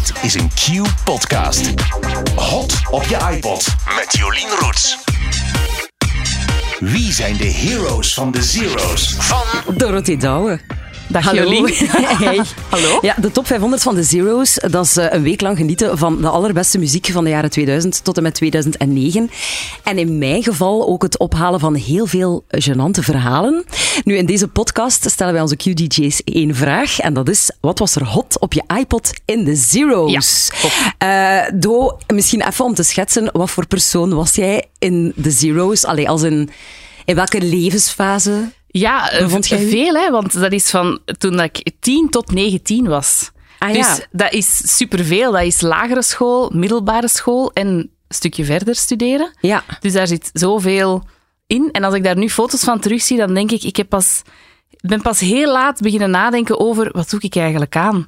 Dit is een Q-podcast. Hot op je iPod met Jolien Roets. Wie zijn de heroes van de zeros? Van Dorothee Douwe. Dag Hallo. Jolien. Hey. Hallo. Ja, de top 500 van de Zero's, dat is eh, een week lang genieten van de allerbeste muziek van de jaren 2000 tot en met 2009. En in mijn geval ook het ophalen van heel veel gênante verhalen. Nu, in deze podcast stellen wij onze Q-DJ's één vraag. En dat is, wat was er hot op je iPod in de Zero's? Ja, Do, misschien even om te schetsen, wat voor persoon was jij in de Zero's? Allee, als in, in welke levensfase? Ja, eh, Bevond jij u? veel, hè, want dat is van toen ik 10 tot 19 was. Ah, dus ja. dat is superveel. Dat is lagere school, middelbare school en een stukje verder studeren. Ja. Dus daar zit zoveel in. En als ik daar nu foto's van terugzie, dan denk ik, ik heb pas, ben pas heel laat beginnen nadenken over wat doe ik eigenlijk aan.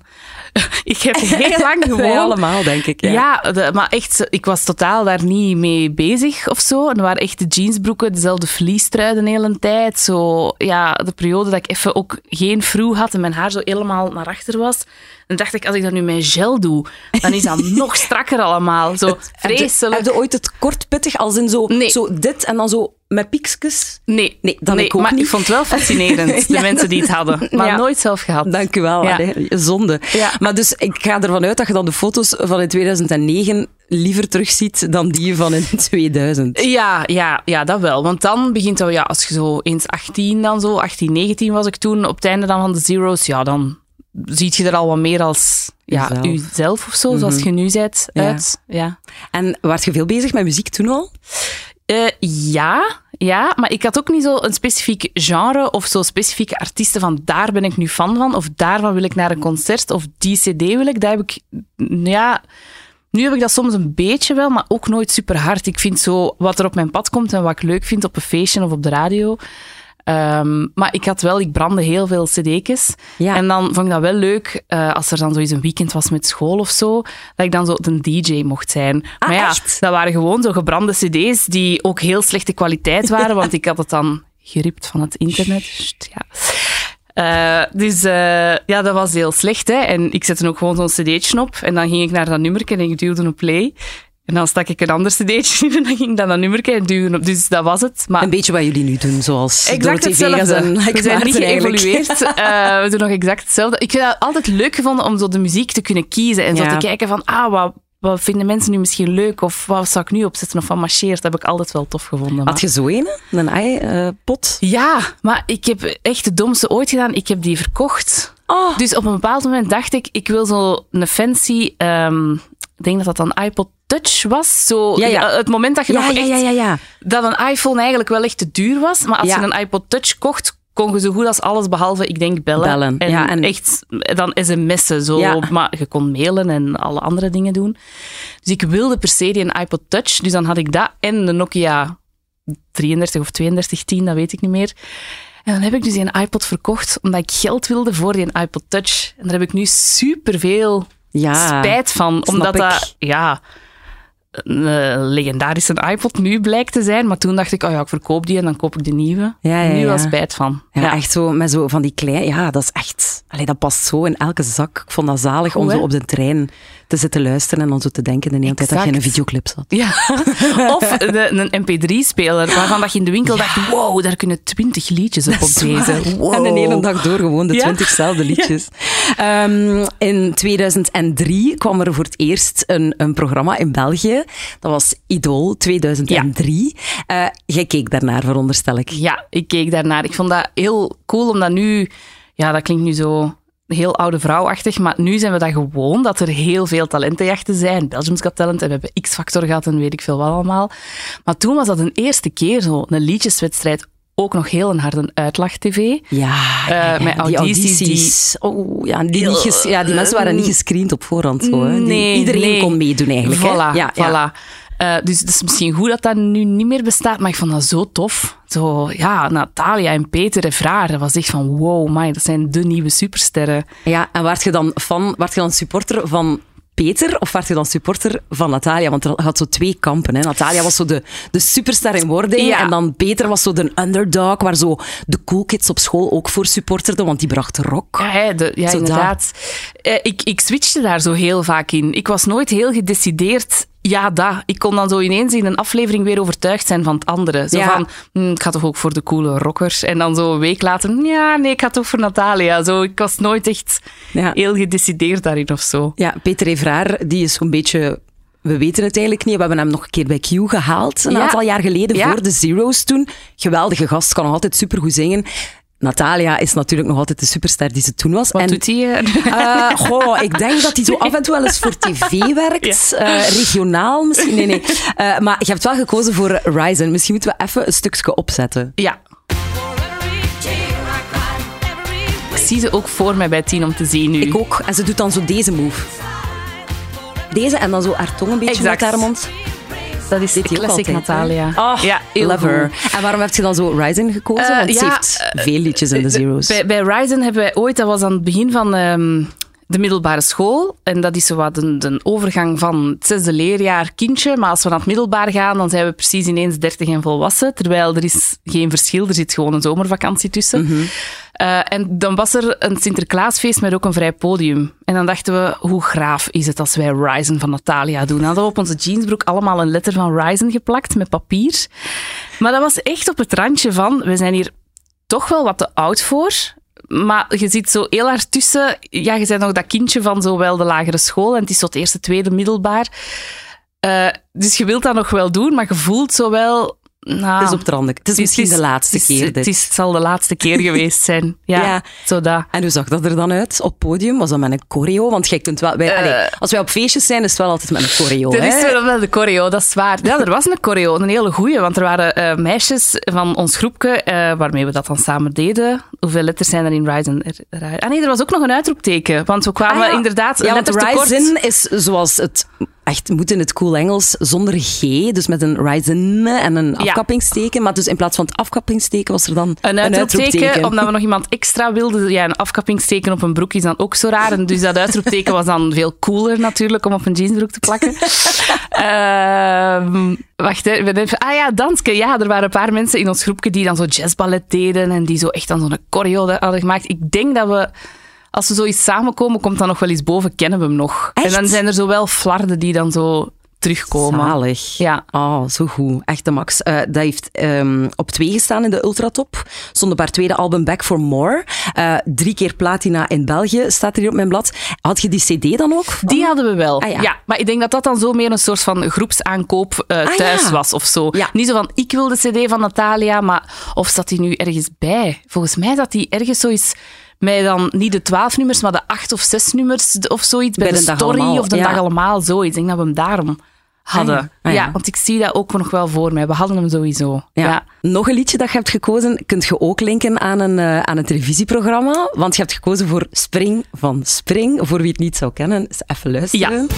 ik heb heel lang Wij gewoon allemaal, denk ik. Ja. Ja, de- maar echt, ik was totaal daar niet mee bezig of zo. En er waren echt de jeansbroeken, dezelfde vliestruiden de hele tijd. Zo, ja, de periode dat ik even ook geen vroeg had en mijn haar zo helemaal naar achter was. Dan dacht ik, als ik dat nu met gel doe, dan is dat nog strakker allemaal. Zo Heb je, vreselijk. heb je ooit het kort pittig als in zo, Nee. zo dit en dan zo met piekjes? Nee, Nee, dan ik ook maar niet. ik vond het wel fascinerend, de Ja, mensen die het hadden. Maar Ja. nooit zelf gehad. Dank u wel. Ja. allee, zonde. Maar dus ik ga ervan uit dat je dan de foto's van in 2009 liever terugziet dan die van in 2000. Ja, ja, ja, dat wel. Want dan begint het, ja, als je zo eens 18 dan zo, 18, 19 was ik toen, op het einde dan van de zeros, ja, dan ziet je er al wat meer als ja, Jezelf. jezelf of zo, zoals je nu bent, uit. Ja. En werd je veel bezig met muziek toen al? Eh, ja, ja, maar ik had ook niet zo een specifiek genre of zo specifieke artiesten van daar ben ik nu fan van of daarvan wil ik naar een concert of die cd wil ik. Daar heb ik, ja, nu heb ik dat soms een beetje wel, maar ook nooit super hard. Ik vind zo wat er op mijn pad komt en wat ik leuk vind op een feestje of op de radio. Ehm, maar ik had wel, ik brandde heel veel cd'tjes. Ja. En dan vond ik dat wel leuk, eh, als er dan zoiets een weekend was met school of zo, dat ik dan zo de DJ mocht zijn. Ah, maar ja, echt? dat waren gewoon zo gebrande cd's die ook heel slechte kwaliteit waren, want ik had het dan geript van het internet. Sst, ja. Eh, dus eh, ja, dat was heel slecht. Hè? En ik zette ook gewoon zo'n cd'tje op en dan ging ik naar dat nummerke en ik duwde op play. En dan stak ik een ander cd'tje in en dan ging ik dan dat nummerke en duwen op. Dus dat was het. Maar Een beetje wat jullie nu doen, zoals Exact hetzelfde. en Like we zijn niet Maarten geëvolueerd. Eh, we doen nog exact hetzelfde. Ik heb het altijd leuk gevonden om zo de muziek te kunnen kiezen. En zo te kijken van, ah, wat, wat vinden mensen nu misschien leuk? Of wat zou ik nu opzetten? Of wat marcheert? Dat heb ik altijd wel tof gevonden. maar- Had je zo een? Een ei-pot? Ja, maar ik heb echt de domste ooit gedaan. Ik heb die verkocht. Oh. Dus op een bepaald moment dacht ik, ik wil zo een fancy... ehm, ik denk dat dat dan iPod Touch was. Zo, Ja, ja. Het moment dat je Ja, nog ja, echt ja, ja, ja. dat een iPhone eigenlijk wel echt te duur was. Maar als je een iPod Touch kocht, kon je zo goed als alles behalve, ik denk, bellen. Bellen, En, ja, en- echt dan sms'en. Zo. Ja. Maar je kon mailen en alle andere dingen doen. Dus ik wilde per se die een iPod Touch. Dus dan had ik dat en de Nokia 33 of 3210, dat weet ik niet meer. En dan heb ik dus die iPod verkocht, omdat ik geld wilde voor die iPod Touch. En daar heb ik nu superveel Ja. spijt van. Omdat ik. dat, ja, een eh, legendarische iPod nu blijkt te zijn. Maar toen dacht ik, oh ja, ik verkoop die en dan koop ik de nieuwe. Ja, ja, nu ja. spijt van. Ja, echt zo met zo van die klein. Ja, dat is echt. Allee, dat past zo in elke zak. Ik vond dat zalig om zo op de trein te zitten luisteren en dan zo te denken de hele tijd dat je in een videoclip zat. Ja. Of de, een mp3-speler, waarvan dat je in de winkel dacht, wow, daar kunnen twintig liedjes op op deze. Wow. En de hele dag door gewoon de twintigzelfde liedjes. Ehm, in 2003 kwam er voor het eerst een, een programma in België. Dat was Idol 2003. Eh, jij keek daarnaar, veronderstel ik. Ja, ik keek daarnaar. Ik vond dat heel cool, omdat nu... Ja, dat klinkt nu zo heel oude vrouwachtig, maar nu zijn we dat gewoon, dat er heel veel talentenjachten zijn. Belgium's Got Talent en we hebben X-Factor gehad en weet ik veel wat allemaal. Maar toen was dat een eerste keer zo, een liedjeswedstrijd. Ook nog heel een harde uitlag-tv. Ja, ja, met die audities die-. Oh, ja, die, niet ges- ja, die mensen waren niet gescreend op voorhand. Zo, hè. Die- Nee, iedereen nee. kon meedoen eigenlijk. hè. Voilà, ja. voilà. Eh, dus het is misschien goed dat dat nu niet meer bestaat, maar ik vond dat zo tof. Zo, ja, Natalia en Peter en Vraar, dat was echt van wow, my, dat zijn de nieuwe supersterren. Ja, en werd je dan fan, werd je dan supporter van Peter of werd je dan supporter van Natalia? Want er had zo twee kampen. Hè. Natalia was zo de, de superster in wording. Ja. En dan Peter was zo de underdog, waar zo de cool kids op school ook voor supporterden, want die bracht rock. Ja, de, inderdaad. Eh, ik, ik switchte daar zo heel vaak in. Ik was nooit heel gedecideerd. Ja, dat. Ik kon dan zo ineens in een aflevering weer overtuigd zijn van het andere. Zo Ja. van, hm, ik ga toch ook voor de coole rockers. En dan zo een week later, ja, nee, ik ga toch voor Natalia. Zo, ik was nooit echt Ja. heel gedecideerd daarin of zo. Ja, Peter Evraar, die is zo'n beetje... We weten het eigenlijk niet. We hebben hem nog een keer bij Q gehaald, een Ja. aantal jaar geleden, voor de Zero's toen. Geweldige gast, kan nog altijd supergoed zingen. Natalia is natuurlijk nog altijd de superster die ze toen was. Wat doet hij? eh? Goh, ik denk dat hij zo af en toe wel eens voor tv werkt. Eh, regionaal misschien. Nee, nee. Eh, maar je hebt wel gekozen voor Ryzen. Misschien moeten we even een stukje opzetten. ja. Ik zie ze ook voor mij bij tien om te zien nu. Ik ook. En ze doet dan zo deze move. Deze en dan zo haar tong een beetje Exact. met haar mond. Dat is ik classic altijd. Natalia. Oh, ja, love her. En waarom heb je dan zo Ryzen gekozen? Eh, Want ze heeft veel liedjes in de Zero's. Bij, bij Ryzen hebben wij ooit, dat was aan het begin van ehm, de middelbare school. En dat is zo wat een, overgang van het zesde leerjaar kindje. Maar als we naar het middelbaar gaan, dan zijn we precies ineens 30 en volwassen. Terwijl er is geen verschil, er zit gewoon een zomervakantie tussen. Mhm. Eh, en dan was er een Sinterklaasfeest met ook een vrij podium. En dan dachten we, hoe graaf is het als wij Ryzen van Natalia doen? Dan hadden we op onze jeansbroek allemaal een letter van Ryzen geplakt met papier. Maar dat was echt op het randje van, we zijn hier toch wel wat te oud voor. Maar je zit zo heel hard tussen. Ja, je bent nog dat kindje van zowel de lagere school en het is het eerste, tweede middelbaar. Eh, dus je wilt dat nog wel doen, maar je voelt zo wel... Nou, Het is op het. Het is misschien de laatste het is- keer Het, dit. is, het zal de laatste keer geweest zijn. Ja, Ja. zo dat. En hoe zag dat er dan uit op podium? Was dat met een choreo? Want jij kunt wel... Wij, allee, als wij op feestjes zijn, is het wel altijd met een choreo. Er is wel de choreo, dat is waar. Ja, er was een choreo, een hele goeie. Want er waren eh, meisjes van ons groepje, eh, waarmee we dat dan samen deden. Hoeveel letters zijn er in Ryzen? Ah nee, er was ook nog een uitroepteken. Want we kwamen Ah, ja. inderdaad Ja, want. Ryzen is zoals het echt moet in het cool Engels, zonder G. Dus met een Ryzen en een afkappingsteken. Maar dus in plaats van het afkappingsteken was er dan Een uitroepteken, omdat we nog iemand extra wilden. Ja, een afkappingsteken op een broek is dan ook zo raar. En dus dat uitroepteken was dan veel cooler natuurlijk om op een jeansbroek te plakken. Ehm, wacht, even- ah ja, danske. Ja, er waren een paar mensen in ons groepje die dan zo jazzballet deden en die zo echt dan zo'n choreo hadden gemaakt. Ik denk dat we... Als we zoiets samenkomen, komt dat nog wel eens boven, kennen we hem nog. Echt? En dan zijn er zo wel flarden die dan zo terugkomen. Zalig. Ja. Oh, zo goed. Echt de max. Eh, dat heeft ehm, op twee gestaan in de Ultratop. Stond op haar tweede album Back for More. Eh, drie keer platina in België, staat er hier op mijn blad. Had je die cd dan ook? Die hadden we wel. Ah, ja. ja. maar ik denk dat dat dan zo meer een soort van groepsaankoop eh, Ah, thuis ja. was of zo. Ja. Niet zo van, ik wil de cd van Natalia, maar of zat die nu ergens bij? Volgens mij zat die ergens zoiets met dan niet de twaalf nummers, maar de acht of zes nummers of zoiets. Bij, Bij de, story Allemaal, of de ja. dag allemaal, zoiets. Ik denk dat we hem daarom hadden. Ah, ja. Ah, ja. ja. want ik zie dat ook nog wel voor mij. We hadden hem sowieso. Ja. ja. Nog een liedje dat je hebt gekozen, kunt je ook linken aan een, eh, aan een televisieprogramma. Want je hebt gekozen voor Spring van Spring. Voor wie het niet zou kennen, is even luisteren. Ik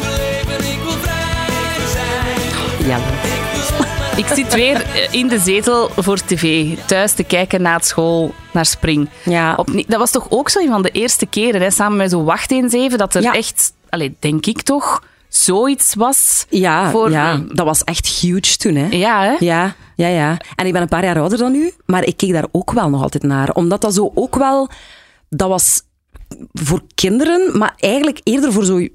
wil leven, ik wil vrij zijn. Ja. Ik zit weer in de zetel voor tv, thuis te kijken na het school naar Spring. Ja. Dat was toch ook zo een van de eerste keren, hè, samen met zo Wacht eens even, dat er Ja. echt, allee, denk ik toch, zoiets was. Ja, Voor- ja, dat was echt huge toen. Hè? Ja, hè? Ja, ja, ja. En ik ben een paar jaar ouder dan u, maar ik keek daar ook wel nog altijd naar. Omdat dat zo ook wel... Dat was voor kinderen, maar eigenlijk eerder voor zo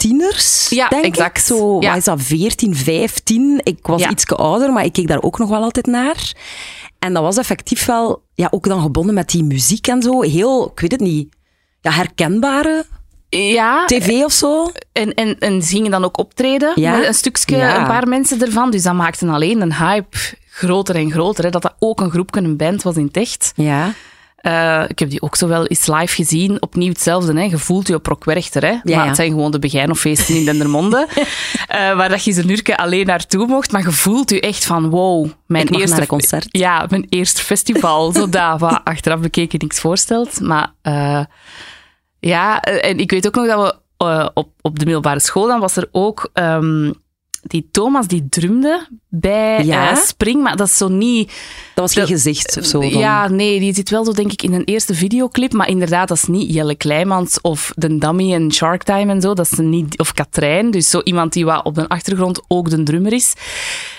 tieners, Ja, denk exact. ik. Zo, Ja. wat is dat, 14, 15? Ik was Ja. iets ouder, maar ik keek daar ook nog wel altijd naar. En dat was effectief wel, ja, ook dan gebonden met die muziek en zo. Heel, ik weet het niet, ja, herkenbare Ja, tv of zo. en, en, en ze gingen dan ook optreden Ja. met een stukje, Ja. een paar mensen ervan. Dus dat maakte alleen een hype groter en groter. Hè, dat dat ook een groepje, een band was in het echt. Ja. Eh, ik heb die ook zo wel eens live gezien. Opnieuw hetzelfde. Hè. Je voelt je op Rockwerchter. Hè. maar ja. het zijn gewoon de Begijnenfeesten in Dendermonde. eh waar dat je ze nurken alleen naartoe mocht. Maar je voelt je echt van wow. Mijn Ik eerste concert. Ja, mijn eerste festival. zo daar, wat achteraf bekeken niks voorstelt. Maar eh, ja, en ik weet ook nog dat we op, op de middelbare school, dan was er ook... ehm, die Thomas die drumde bij Ja? eh, Spring, maar dat is zo niet... Dat was geen gezicht of zo. Van, Ja, nee, die zit wel zo denk ik in een eerste videoclip, maar inderdaad, dat is niet Jelle Kleimans of de Dummy en Shark Time en zo, dat is niet, of Katrijn, dus zo iemand die wat op de achtergrond ook de drummer is.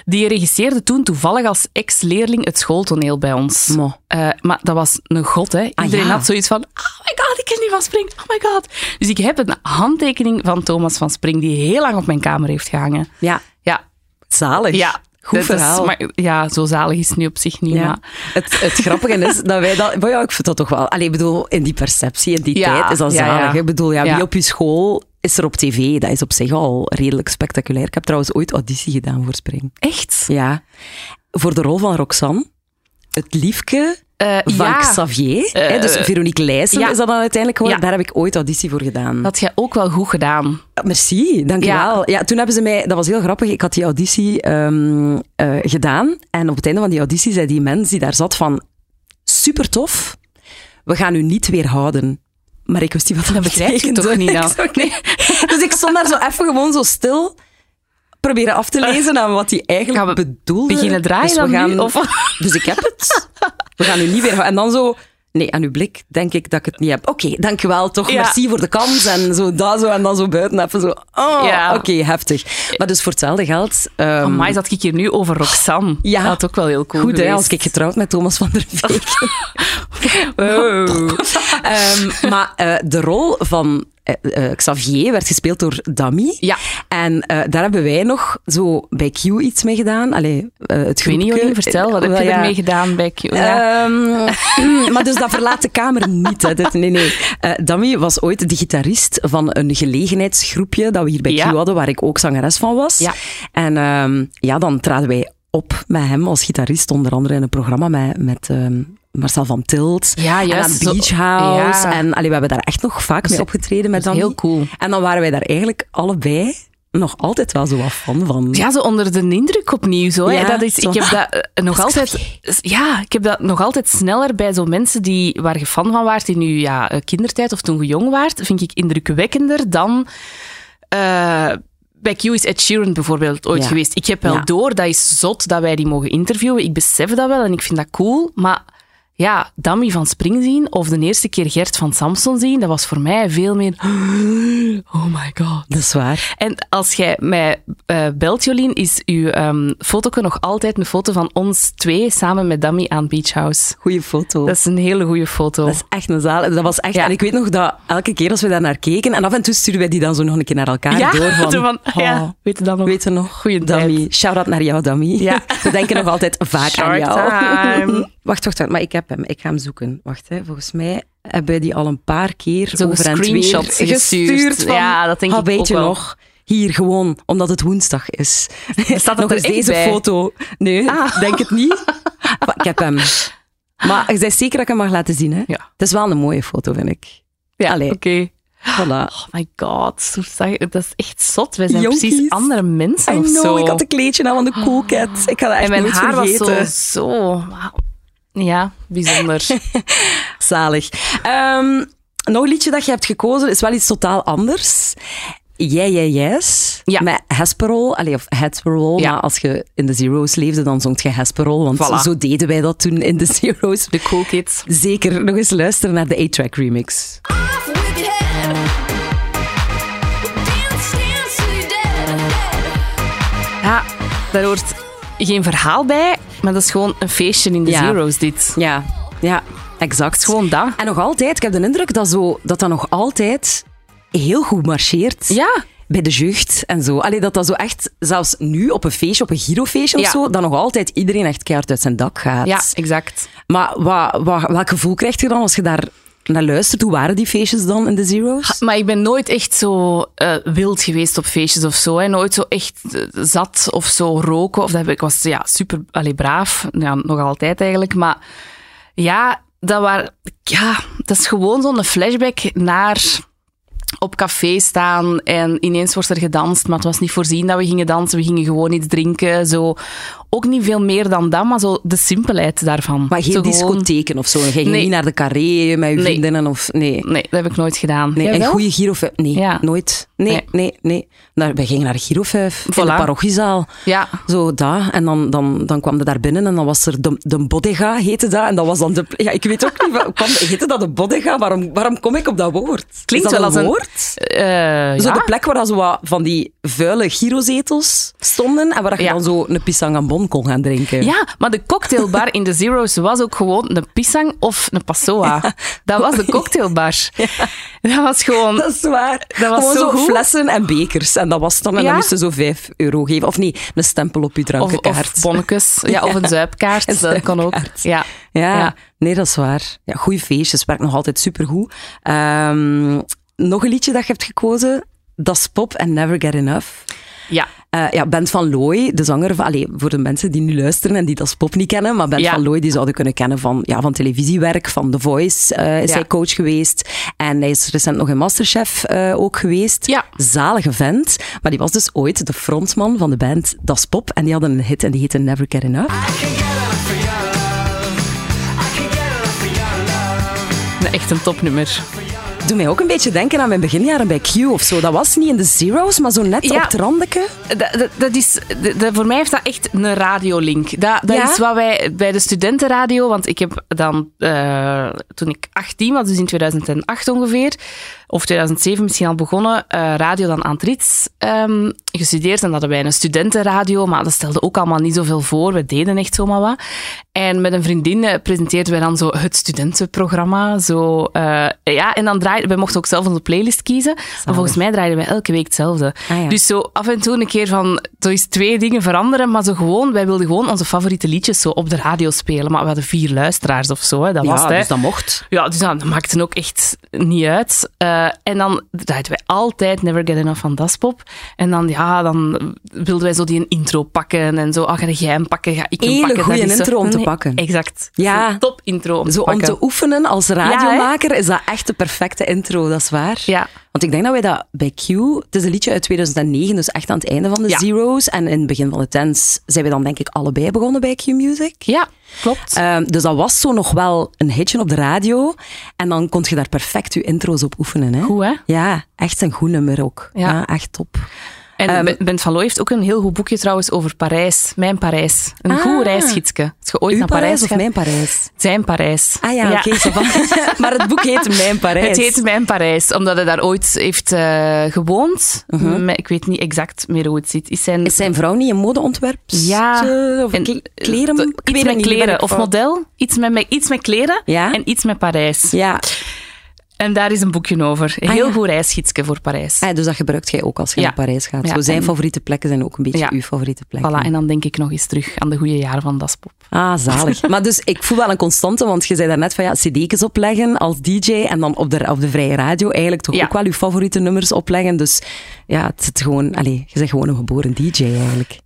Die regisseerde toen toevallig als ex-leerling het schooltoneel bij ons. Eh, maar dat was een god, hè. Iedereen ja. had zoiets van, oh my god, van Spring, oh my god. Dus ik heb een handtekening van Thomas van Spring, die heel lang op mijn kamer heeft gehangen. ja, Ja, zalig. ja. Goed dat is- verhaal. maar, ja, zo zalig is het nu op zich niet, Ja. maar... Het, het grappige is dat wij dat... Maar ja, ik vind dat toch wel... Allee, ik bedoel, in die perceptie, in die Ja, tijd, is dat ja, zalig. Ik bedoel, ja, wie op je school is er op tv? Dat is op zich al redelijk spectaculair. Ik heb trouwens ooit auditie gedaan voor Spring. Echt? Ja. Voor de rol van Roxanne. Het liefke Eh, van ja. Xavier. hè, dus eh, Veronique Leijsen ja. is dat dan uiteindelijk geworden. Ja. Daar heb ik ooit auditie voor gedaan. Dat had jij ook wel goed gedaan. Merci, dankjewel. Ja. Ja. toen hebben ze mij, dat was heel grappig, ik had die auditie ehm, eh, gedaan en op het einde van die auditie zei die mens die daar zat van, super tof, we gaan u niet weerhouden. Maar ik wist niet wat dat, Dat betekende. toch niet zo, nee. Dus ik stond daar zo even gewoon zo stil, proberen af te lezen aan wat hij eigenlijk Gaan we bedoelde. Beginnen draaien Dus we dan gaan, nu? Of... Dus ik heb het. We gaan u niet weerhouden. En dan zo... Nee, aan uw blik denk ik dat ik het niet heb. Oké, dankjewel toch. Ja. Merci voor de kans. En zo dat zo. En dan zo buiten even zo. Oh, Ja. oké, heftig. Maar dus voor hetzelfde geld... ehm, Amai, zat ik hier nu over Roxanne. Ja. Dat had ook wel heel cool Goed, hè, als ik getrouwd met Thomas van der Beek. Oh. Ehm, maar eh, de rol van eh, eh, Xavier werd gespeeld door Dami. Ja. En eh, daar hebben wij nog zo bij Q iets mee gedaan. Allee, het Ik weet niet, vertel, wat heb je ja. ermee gedaan bij Q? Ja. Ehm, maar dus dat verlaat de kamer niet. Hè. Dit, nee, nee. Dami was ooit de gitarist van een gelegenheidsgroepje dat we hier bij Ja. Q hadden, waar ik ook zangeres van was. Ja. En ehm, ja, dan traden wij op met hem als gitarist, onder andere in een programma met, met ehm, Marcel van Tilt. Ja, En aan Beach House. Ja. En allee, we hebben daar echt nog vaak mee opgetreden met dat Dami. heel cool. En dan waren wij daar eigenlijk allebei nog altijd wel zo wat fan van. Ja, zo onder de indruk opnieuw. Zo, hè. Ja, dat is, zo. ik heb dat eh, nog Dat altijd... Ja, ik heb dat nog altijd sneller bij zo mensen die, waar je fan van waart in je ja, eh, kindertijd of toen je jong waart, vind ik indrukwekkender dan... eh, bij Q is Ed Sheeran bijvoorbeeld ooit Ja. geweest. Ik heb wel Ja. door, dat is zot dat wij die mogen interviewen. Ik besef dat wel en ik vind dat cool. Maar ja, Dammy van Spring zien of de eerste keer Gert van Samson zien, dat was voor mij veel meer... Oh my god. Dat is waar. En als jij mij eh, belt, Jolien, is uw ehm foto nog altijd een foto van ons twee samen met Dammy aan Beach House. Goeie foto. Dat is een hele goede foto. Dat is echt een zaal. Dat was echt, Ja. En ik weet nog dat elke keer als we daar naar keken, en af en toe sturen wij die dan zo nog een keer naar elkaar ja, door. Van, van, ja, oh, weet je dat nog? weet je nog? Goeie Dammy. Shout-out naar jou, Dammy. Ja. We denken nog altijd vaak aan jou. time. Wacht, wacht, wacht. Maar ik heb hem. Ik ga hem zoeken. Wacht, hè. volgens mij hebben die al een paar keer Zo over en weer screenshots gestuurd. gestuurd. Van, Ja, dat denk ah, ik weet ook je wel. nog? Hier, gewoon, omdat het woensdag is. Staat nog eens deze bij? foto. Nee, Ah. denk het niet. Maar ik heb hem. Maar je bent zeker dat ik hem mag laten zien, hè? Ja. Het is wel een mooie foto, vind ik. Ja, oké. Voilà. Oh my god, dat is echt zot. Wij zijn Jonkies. precies andere mensen I of know, zo. ik had een kleedje aan van de Cool Cat. Ik ga dat echt en mijn haar vergeten. was zo... zo wauw. Ja, bijzonder. Zalig. Ehm, nog een liedje dat je hebt gekozen is wel iets totaal anders. Jij, jij, yes. Ja. Met Hesperol, allee, of Hesperol. Ja. Maar als je in de Zero's leefde, dan zongt je Hesperol. Want Voilà. zo deden wij dat toen in de Zero's. De cool kids. Zeker nog eens luisteren naar de A-Track remix. Ja, daar hoort geen verhaal bij, maar dat is gewoon een feestje in de Ja. Zero's, dit. Ja, ja, exact. Gewoon dat. En nog altijd, ik heb de indruk dat zo, dat, dat nog altijd heel goed marcheert. Ja, bij de jeugd en zo. Allee, dat dat zo echt, zelfs nu op een feestje, op een girofeestje of Ja. zo, dat nog altijd iedereen echt keihard uit zijn dak gaat. ja, exact. Maar wat, wat, welk gevoel krijg je dan als je daar naar luistert? Hoe waren die feestjes dan in de Zero's? Maar ik ben nooit echt zo eh, wild geweest op feestjes of zo. Hè. Nooit zo echt eh, zat of zo roken. Of dat ik was ja, super allee, braaf. Ja, nog altijd eigenlijk. Maar ja, dat, waren, ja, dat is gewoon zo'n flashback naar op café staan en ineens wordt er gedanst, maar het was niet voorzien dat we gingen dansen. We gingen gewoon iets drinken. Zo. Ook niet veel meer dan dat, maar zo de simpelheid daarvan. Maar geen Zo gewoon- discotheken of zo. Je ging Nee. niet naar de carré met je Nee. vriendinnen of... Nee. Nee, dat heb ik nooit gedaan. Nee, en goede Giro 5. Nee, Ja. nooit. Nee, nee, Nee. nee. Wij gingen naar Giro 5 in de parochiezaal. Ja. Zo, dat. En dan, dan, dan kwam je daar binnen en dan was er de, de bodega, heette dat. En dat was dan de... Ja, ik weet ook niet, wat- kwam, heette dat de bodega? Waarom, waarom kom ik op dat woord? Klinkt dat wel als een- woord? Eh, Zo ja. de plek waar dan zo wat van die vuile girozetels stonden en waar je Ja. dan zo een pisang bon kon gaan drinken. Ja, maar de cocktailbar in de Zero's was ook gewoon een pisang of een passoa. Dat was de cocktailbar. Dat was gewoon... Dat is waar. Dat was Gewoon zo flessen en bekers. En dat was dan. En dan moesten ze zo vijf euro geven. Of nee, een stempel op je drankenkaart. of bonnetjes. Ja, of een zuipkaart. Een dat kan ook. Ja. Ja, nee, dat is waar. Ja, goede feestjes, werkt nog altijd supergoed. Ehm nog een liedje dat je hebt gekozen, Das Pop en Never Get Enough. Ja. Eh, ja, Bent van Looy, de zanger van... Allee, voor de mensen die nu luisteren en die Das Pop niet kennen, maar Bent Ja. van Looy, die zouden kunnen kennen van, ja, van televisiewerk, van The Voice eh, is Ja. hij coach geweest. En hij is recent nog in Masterchef eh, ook geweest. Ja. Zalige vent. Maar die was dus ooit de frontman van de band Das Pop. En die hadden een hit en die heette Never Get Enough. Echt een topnummer. Doe mij ook een beetje denken aan mijn beginjaren bij Q of zo. Dat was niet in de Zero's, maar zo net Ja. op het randeke. Dat, is, dat- voor mij heeft dat echt een radiolink. Dat, dat Ja? is wat wij bij de studentenradio, want ik heb dan, eh, toen ik 18 was, dus in 2008 ongeveer, of 2007 misschien al begonnen, eh, radio dan aan het Rits ehm, gestudeerd. En dat hadden wij een studentenradio, maar dat stelde ook allemaal niet zoveel voor. We deden echt zomaar wat. En met een vriendin eh, presenteerden wij dan zo het studentenprogramma. Zo, eh, ja, en dan draaiden, wij mochten ook zelf onze playlist kiezen. Maar volgens mij draaiden wij elke week hetzelfde. Ah, ja. Dus zo af en toe een keer van, er is twee dingen veranderen, maar zo gewoon, wij wilden gewoon onze favoriete liedjes zo op de radio spelen. Maar we hadden vier luisteraars of zo, hè. dat was ja, het. hè. dus dat mocht. Ja, dus dat maakte ook echt niet uit. Eh, en dan draaiden wij altijd Never Get Enough van Daspop. En dan, ja, dan wilden wij zo die een intro pakken en zo. Ah, ga jij hem pakken, ga ik hem Hele pakken. zo- intro om te Nee, pakken. Exact. Ja. Top intro om Zo te om pakken. te oefenen als radiomaker is dat echt de perfecte intro, dat is waar. Ja. Want ik denk dat wij dat bij Q, het is een liedje uit 2009, dus echt aan het einde van de Ja. Zero's. En in het begin van de tens zijn we dan denk ik allebei begonnen bij Q Music. Ja, klopt. Ehm, dus dat was zo nog wel een hitje op de radio. En dan kon je daar perfect je intro's op oefenen. Hè? Goed, hè? Ja, echt een goed nummer ook. Ja, Ja. echt top. En Ehm, Ben- Bent van Loo heeft ook een heel goed boekje trouwens over Parijs. Mijn Parijs. Een Ah. goed reisgidsje. Als je ooit Uw naar Parijs, Parijs of gaat- mijn Parijs? Zijn Parijs. Ah ja, oké. ça va. maar het boek heet Mijn Parijs. Het heet Mijn Parijs, omdat hij daar ooit heeft eh, gewoond. Maar Ik weet niet exact meer hoe het zit. Is zijn, Mhm. Is zijn vrouw niet een modeontwerp? Ja. Of en- kleren? eh, Ik Iets met kleren. Of model. Iets met, met- iets met kleren Ja? en iets met Parijs. Ja. En daar is een boekje over. Een Ah, heel ja. goed reisgidsje voor Parijs. Ah, dus dat gebruikt jij ook als je Ja. naar Parijs gaat. Ja, Zo zijn favoriete plekken zijn ook een beetje uw favoriete plekken. Voilà, en dan denk ik nog eens terug aan de goede jaren van Daspop. Ah, zalig. maar dus ik voel wel een constante, want je zei daarnet van ja, cd's opleggen als DJ en dan op de, op de vrije radio eigenlijk toch ook wel je favoriete nummers opleggen. Dus ja, het zit gewoon, allez, je bent gewoon een geboren DJ eigenlijk.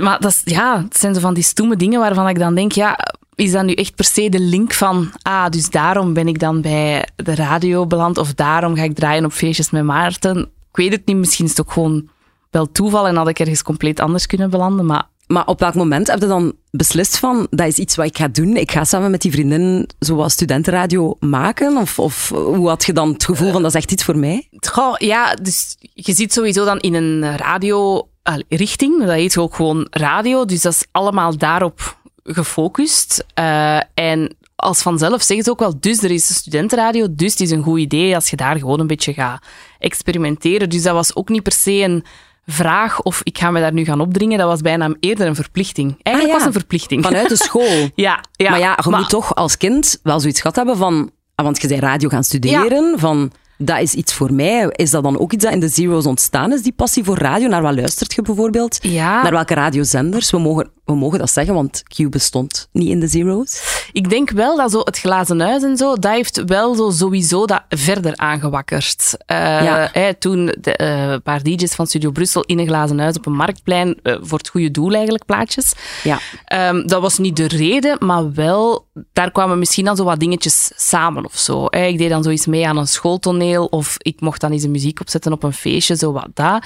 Maar dat, is, ja, het zijn zo van die stoeme dingen waarvan ik dan denk, ja, is dat nu echt per se de link van, ah, dus daarom ben ik dan bij de radio beland, of daarom ga ik draaien op feestjes met Maarten. Ik weet het niet, misschien is het ook gewoon wel toeval en had ik ergens compleet anders kunnen belanden, maar Maar op welk moment heb je dan beslist van, dat is iets wat ik ga doen, ik ga samen met die vriendin zoals studentenradio maken? Of, of hoe had je dan het gevoel van, dat is echt iets voor mij? Goh, ja, dus je zit sowieso dan in een radio-richting. Dat heet ook gewoon radio, dus dat is allemaal daarop gefocust. Eh, en als vanzelf zegt het ook wel, dus er is een studentenradio, dus het is een goed idee als je daar gewoon een beetje gaat experimenteren. Dus dat was ook niet per se een vraag of ik ga me daar nu gaan opdringen. Dat was bijna eerder een verplichting. Eigenlijk Ah, ja. was het een verplichting. Vanuit de school. ja, ja, maar ja, je moet toch als kind wel zoiets gehad hebben van... ah, Want je bent radio gaan studeren, van... Dat is iets voor mij. Is dat dan ook iets dat in de Zero's ontstaan is, die passie voor radio? Naar wat luistert je bijvoorbeeld? Ja. Naar welke radiozenders? We mogen we mogen dat zeggen, want Q bestond niet in de Zero's. Ik denk wel dat zo het glazen huis en zo, dat heeft wel zo sowieso dat verder aangewakkerd. Eh, Ja. toen de, eh, een paar DJ's van Studio Brussel in een glazen huis op een marktplein, eh, voor het goede doel eigenlijk, plaatjes. Ja. Ehm, dat was niet de reden, maar wel, daar kwamen misschien dan zo wat dingetjes samen of zo. Ik deed dan zoiets mee aan een schooltoneel of ik mocht dan eens een muziek opzetten op een feestje, zo wat dat.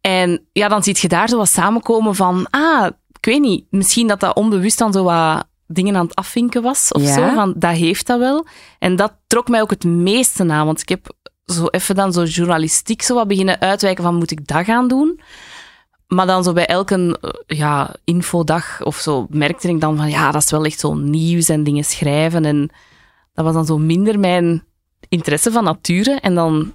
En ja, dan zie je daar zo wat samenkomen van, ah, ik weet niet, misschien dat dat onbewust dan zo wat dingen aan het afvinken was of Ja. zo, van dat heeft dat wel. En dat trok mij ook het meeste aan, want ik heb zo even dan zo journalistiek zo wat beginnen uitwijken van, moet ik dat gaan doen? Maar dan zo bij elke eh, ja, infodag of zo merkte ik dan van, ja, dat is wel echt zo nieuws en dingen schrijven. En dat was dan zo minder mijn interesse van nature. En dan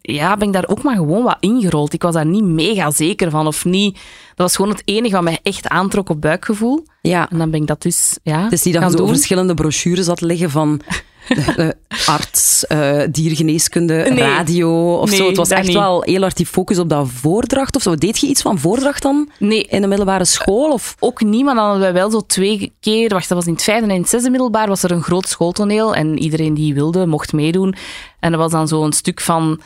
ja, ben ik daar ook maar gewoon wat ingerold. Ik was daar niet mega zeker van of niet. Dat was gewoon het enige wat mij echt aantrok op buikgevoel. Ja. En dan ben ik dat dus, ja, Het is niet dat je zo doen. verschillende brochures had liggen van eh, arts, eh, diergeneeskunde, Nee. radio of zo. Het was echt niet. wel heel hard die focus op dat voordracht of zo. Deed je iets van voordracht dan Nee, in de middelbare school? Of? ook niet, maar dan hadden wij wel zo twee keer, wacht, dat was in het vijfde en in het zesde middelbaar, was er een groot schooltoneel en iedereen die wilde mocht meedoen. En dat was dan zo een stuk van,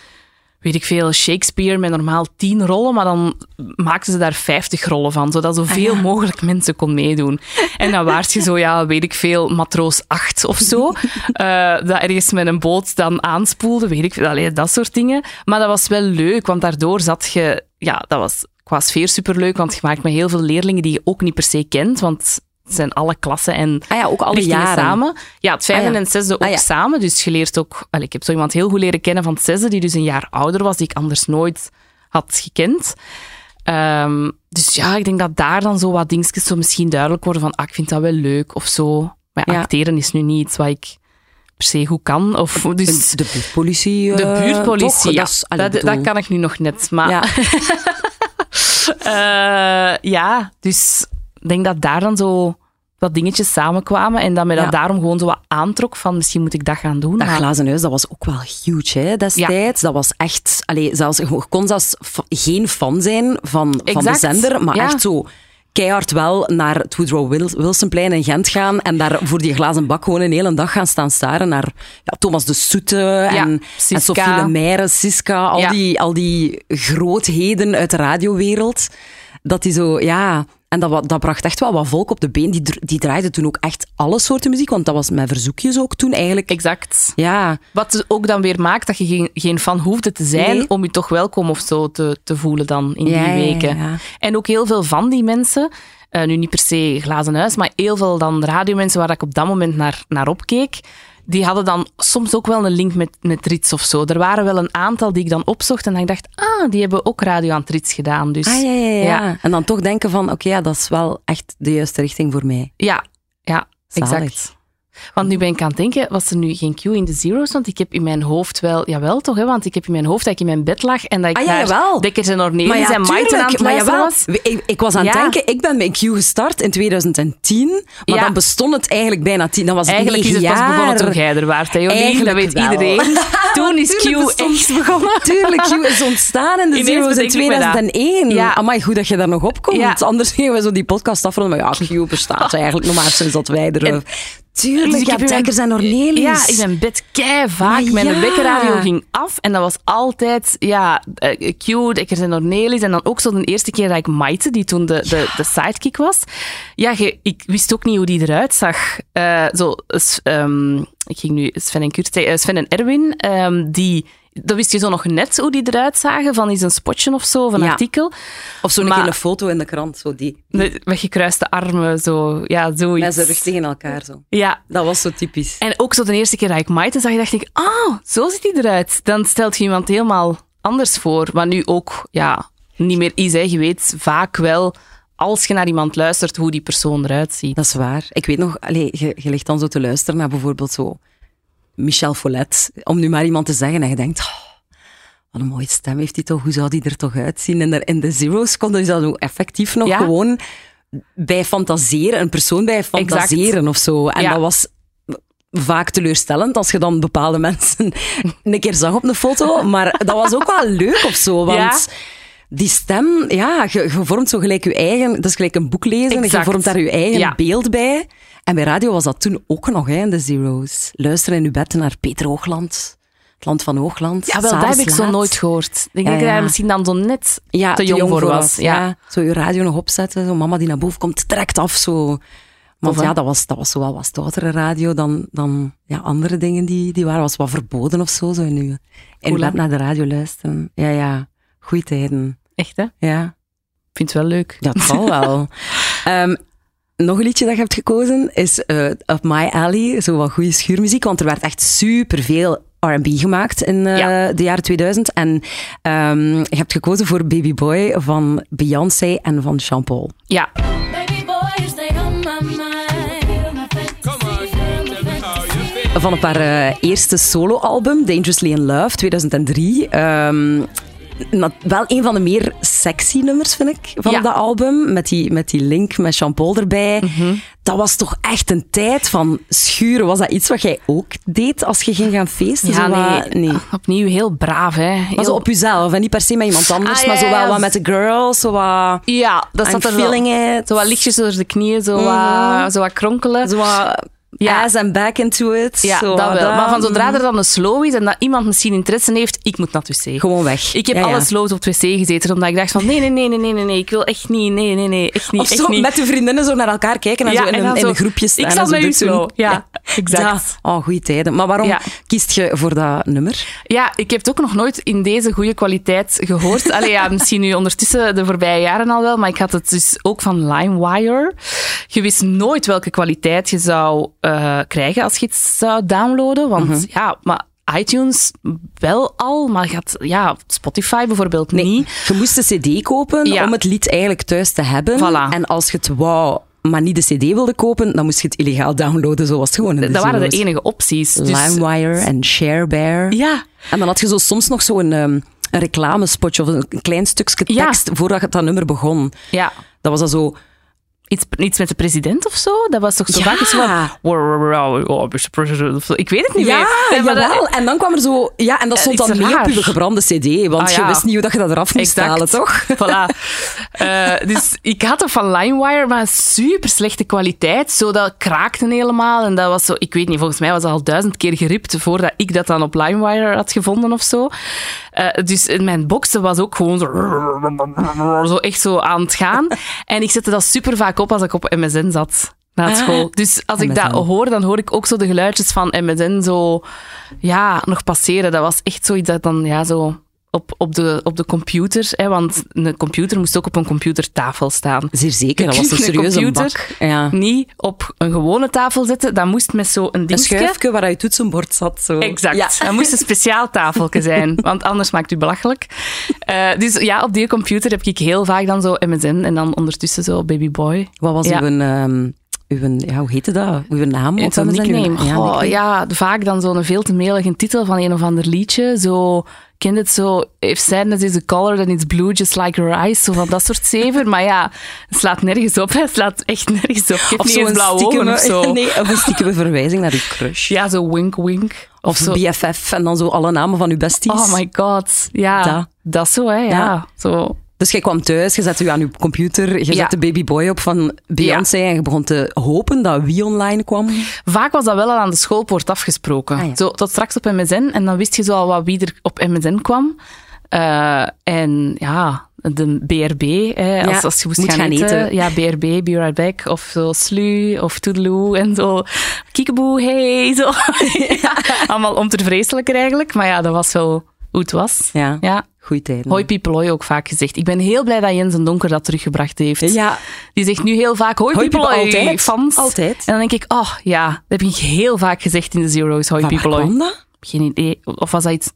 weet ik veel, Shakespeare met normaal tien rollen, maar dan maakten ze daar vijftig rollen van, zodat zoveel mogelijk mensen kon meedoen. En dan waart je zo, ja, weet ik veel, matroos 8 of zo, eh, dat ergens met een boot dan aanspoelde, weet ik veel, allee, dat soort dingen. Maar dat was wel leuk, want daardoor zat je, ja, dat was qua sfeer superleuk, want je maakt met heel veel leerlingen die je ook niet per se kent, want het zijn alle klassen en Ah ja, ook alle jaren. samen. Ja, het vijfde Ah ja. en het zesde ook Ah ja. samen. Dus je leert ook... Ik heb zo iemand heel goed leren kennen van het zesde, die dus een jaar ouder was, die ik anders nooit had gekend. Ehm, dus ja, ik denk dat daar dan zo wat dingetjes zo misschien duidelijk worden van, ah, ik vind dat wel leuk of zo. Maar acteren is nu niet iets wat ik per se goed kan. Of, dus De buurtpolitie. de eh, buurtpolitie, ja, Dat, dat, dat kan ik nu nog net. Maar Ja. eh, ja, dus denk dat daar dan zo wat dingetjes samenkwamen en dat mij Ja. dat daarom gewoon zo wat aantrok van misschien moet ik dat gaan doen. Dat maar- glazen huis, dat was ook wel huge hè, destijds. Dat was echt... Allee, zelfs, je kon zelfs geen fan zijn van, van de zender, maar ja. echt zo keihard wel naar het Woodrow Wil- Wilsonplein in Gent gaan en daar voor die glazen bak gewoon een hele dag gaan staan staren naar ja, Thomas de Soete en, en Siska. Sophie Lemaire, Siska, al, Ja. die, al die grootheden uit de radiowereld. Dat die zo, ja... En dat, dat bracht echt wel wat volk op de been. Die, die draaide toen ook echt alle soorten muziek, want dat was met verzoekjes ook toen eigenlijk. Exact. Ja, Wat ook dan weer maakt dat je geen, geen fan hoefde te zijn Nee. om je toch welkom of zo te, te voelen dan in Ja, die weken. ja. En ook heel veel van die mensen, eh, nu niet per se glazen huis, maar heel veel dan radiomensen waar ik op dat moment naar, naar opkeek, die hadden dan soms ook wel een link met, met Rits of zo. Er waren wel een aantal die ik dan opzocht en ik dacht, ah, die hebben ook radio aan het Rits gedaan. Dus Ah, ja, ja, ja. Ja. En dan toch denken van, oké, ja, dat is wel echt de juiste richting voor mij. ja, ja, Zalig. exact. Want nu ben ik aan het denken, was er nu geen Q in de Zero's? Want ik heb in mijn hoofd wel, jawel toch, hè? want ik heb in mijn hoofd dat ik in mijn bed lag en dat ik Ah, ja, naar. Dekkers en Ornelis en aan het maar jawel. was. Ik, ik was aan het Ja. denken, ik ben met Q gestart in 2010, maar Ja. dan bestond het eigenlijk bijna tien. Dan was het Eigenlijk is het pas jaar. begonnen toen jij er waart, hè, Jolien? Dat Eigenlijk weet wel. iedereen. Toen is Q echt begonnen. Tuurlijk, Q is ontstaan in de Ineens Zero's in bedenk ik me dat. 2001. Ja. Amai, goed dat je daar nog op komt. Ja. Anders gingen we zo die podcast afronden. Maar ja, Q bestaat eigenlijk nog maar sinds dat wij er... En- Tuurlijk, Dus ik ja, Dekkers en Ornelis. Ja, in mijn bed kei vaak. Mijn wekkerradio ging af en dat was altijd ja, eh, Q, Dekkers en Ornelis. En dan ook zo de eerste keer dat ik Maite, die toen de, de, de sidekick was. Ja, ik wist ook niet hoe die eruit zag. Eh, zo, ehm, ik ging nu Sven en Kurt eh, Sven en Erwin, ehm, die... Dat wist je zo nog net hoe die eruit zagen, van eens een spotje of zo, of een Ja. artikel. Of zo'n een foto in de krant, zo die. Met gekruiste armen, zo. Ja, zoiets. Met zijn rug tegen elkaar, zo. Ja, Dat was zo typisch. En ook zo de eerste keer dat ik Maite zag, dacht ik, ah, zo ziet hij eruit. Dan stelt je iemand helemaal anders voor. Maar nu ook, ja, niet meer is. Hè. Je weet vaak wel, als je naar iemand luistert, hoe die persoon eruit ziet. Dat is waar. Ik weet nog, allee, je, je ligt dan zo te luisteren naar bijvoorbeeld zo Michel Follet, om nu maar iemand te zeggen en je denkt, oh, wat een mooie stem heeft hij toch, hoe zou die er toch uitzien? En er, in de Zero's kon je dat ook effectief nog Ja. gewoon bij fantaseren, een persoon bij fantaseren of zo. En Ja. dat was vaak teleurstellend als je dan bepaalde mensen een keer zag op een foto, maar dat was ook wel leuk of zo, want... Ja. Die stem, ja, je, je vormt zo gelijk je eigen... Dat is gelijk een boek lezen. Je vormt daar je eigen Ja. beeld bij. En bij radio was dat toen ook nog, hè, in de Zero's. Luisteren in uw bed naar Peter Hoogland. Het land van Hoogland. Ja, wel, dat heb ik zo nooit gehoord. Ik denk Ja, dat ik ja. daar misschien dan zo net ja, te jong voor was. Ja. Zo je radio nog opzetten, zo mama die naar boven komt, trekt af zo. Want ja, dat was, dat was zo wel wat stoutere radio dan, dan ja, andere dingen die, die waren. was wat verboden of zo, zo uw hè? bed naar de radio luisteren. Ja, ja, goeie tijden. Echt, hè? Ik Ja, vind het wel leuk. dat zal wel. Ehm, nog een liedje dat je hebt gekozen is eh Up My Alley, zo wat goede schuurmuziek, want er werd echt superveel R&B gemaakt in eh, Ja. de jaren 2000. En ehm, je hebt gekozen voor Baby Boy van Beyoncé en van Jean Paul. Ja. Van op haar eh, eerste soloalbum, Dangerously in Love, 2003. Ehm, wel een van de meer sexy nummers, vind ik, van Ja. dat album. Met die, met die link met Jean Paul erbij. Mhm. Dat was toch echt een tijd van schuren. Was dat iets wat jij ook deed als je ging gaan feesten? ja nee. nee. Opnieuw heel braaf, hè. Maar zo op jezelf en niet per se met iemand anders, Ah, maar ja, zo wel ja. wat met de girls, zo wat... Ja, dat zat er wel. feeling it. Zo wat lichtjes door de knieën, zo, wat, zo wat kronkelen. Zo wat Ja. ass and back into it. ja, dat wel. Maar van zodra er dan een slow is en dat iemand misschien interesse heeft, ik moet naar het wc. Gewoon weg. Ik heb Ja, ja. alle slows op het wc gezeten, omdat ik dacht van nee, nee, nee, nee, nee, nee, nee, ik wil echt niet, nee, nee, nee, echt niet, Of echt zo niet. met de vriendinnen zo naar elkaar kijken en zo in, en een, in zo, een groepje staan. Ik zal zo met u slow. Ja, exact. Oh, goede tijden. Maar waarom kiest je voor dat nummer? Ja, ik heb het ook nog nooit in deze goede kwaliteit gehoord. Allee, ja, misschien nu ondertussen de voorbije jaren al wel, maar ik had het dus ook van LimeWire. Je wist nooit welke kwaliteit je zou eh, krijgen als je het zou downloaden, want Mhm. ja, maar iTunes wel al, maar had, ja, Spotify bijvoorbeeld niet. Je moest de cd kopen Ja. om het lied eigenlijk thuis te hebben. Voilà. En als je het wou, maar niet de cd wilde kopen, dan moest je het illegaal downloaden, zoals het gewoon in de Dat waren de enige opties. Dus, LimeWire en ShareBear. ja, En dan had je zo soms nog zo'n ehm, een reclamespotje of een klein stukje Ja. tekst voordat het dat nummer begon. ja. Dat was dan zo... Iets, iets met de president of zo? Dat was toch zo Ja. vaak iets van... Ik weet het niet Ja, meer. dat- jawel. En dan kwam er zo... Ja, en dat Eh, stond dan mee op gebrande cd, want Ah, je ja. wist niet hoe dat je dat eraf moest Exact. halen, toch? Voilà. Eh, dus ik had het van LimeWire, maar super slechte kwaliteit. Zo, dat kraakte helemaal. En dat was zo, ik weet niet, volgens mij was het al duizend keer geript voordat ik dat dan op LimeWire had gevonden of zo. Eh, dus in mijn boxen was ook gewoon zo, zo echt zo aan het gaan. En ik zette dat super vaak op als ik op MSN zat. Na Ah, school. Dus als ik dat hoor, dan hoor ik ook zo de geluidjes van MSN zo, ja, nog passeren. Dat was echt zoiets dat dan, ja, zo op, op, de, op de computer. Hè, want een computer moest ook op een computertafel staan. Zeer zeker, dat was een een serieuze computer bak. Ja. Niet op een gewone tafel zetten. Dat moest met zo'n Een dingetje. schuifje waar je toetsenbord zat. Zo. Exact. Ja. Dat moest een speciaal tafeltje zijn, want anders maakt u belachelijk. Eh, dus ja, op die computer heb ik heel vaak dan zo MSN en dan ondertussen zo Baby Boy. Wat was Ja. uw, ehm, uw, ja, hoe heette dat? Uw naam? Of een. Ja, ja, vaak dan zo'n veel te melige titel van een of ander liedje. Zo, kent het zo, if sadness is a color, then it's blue, just like your eyes. Zo van dat soort zever. Maar ja, het slaat nergens op. Het slaat echt nergens op. Ik heb Of niet eens blauwe ogen of zo. Nee, of een stiekeme verwijzing naar uw crush. Ja, zo wink wink. Of, Of zo. BFF en dan zo alle namen van uw besties. Oh my god. Ja, Dat. dat, zo, hè. Ja. Ja. Zo. Dus jij kwam thuis, je zette u aan uw computer, je Ja. zette Baby Boy op van Beyoncé en je begon te hopen dat wie online kwam. Vaak was dat wel al aan de schoolpoort afgesproken. Ah, ja. Zo, tot straks op MSN. En dan wist je zo al wat wie er op MSN kwam. Eh, en ja, de BRB, hè, als, als je moest gaan, gaan eten. eten. Ja, BRB, Be Right Back. Of zo Slu, of Toedeloe. En zo Kiekeboe, hey. Zo. Allemaal om te vreselijker eigenlijk. Maar ja, dat was wel hoe het was. Ja. Goeie tijden. Hoi ook vaak gezegd. Ik ben heel blij dat Jens en Donker dat teruggebracht heeft. Ja, Die zegt nu heel vaak hoi, Hoi altijd. fans. Altijd. En dan denk ik, oh ja, dat heb ik heel vaak gezegd in de Zero's. Hoi Van Hoi. Geen idee. Of was dat iets,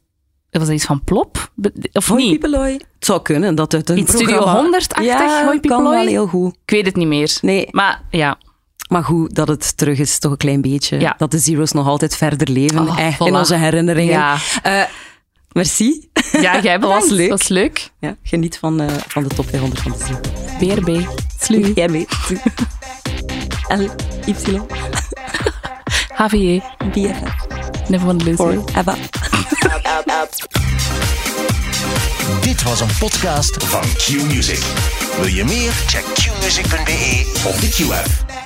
was dat iets van Plop? Of Hoi niet? Het zou kunnen dat het een Iets Studio programma... 100-achtig, ja, Hoi kan wel heel goed. Ik weet het niet meer. Nee, Maar ja, maar goed dat het terug is, toch een klein beetje. Ja. Dat de Zero's nog altijd verder leven Oh, eh, in onze herinneringen. Ja. Eh, merci. ja jij Dat was bedankt. leuk. Dat was leuk. Ja, geniet van, eh, van de top 500 van de. BRB. Slu. Jij mee. L, Y, HVE. BFF, Never want to lose Eva. Dit was een podcast van Q-Music. Wil je meer? Check qmusic.be of de Q-app.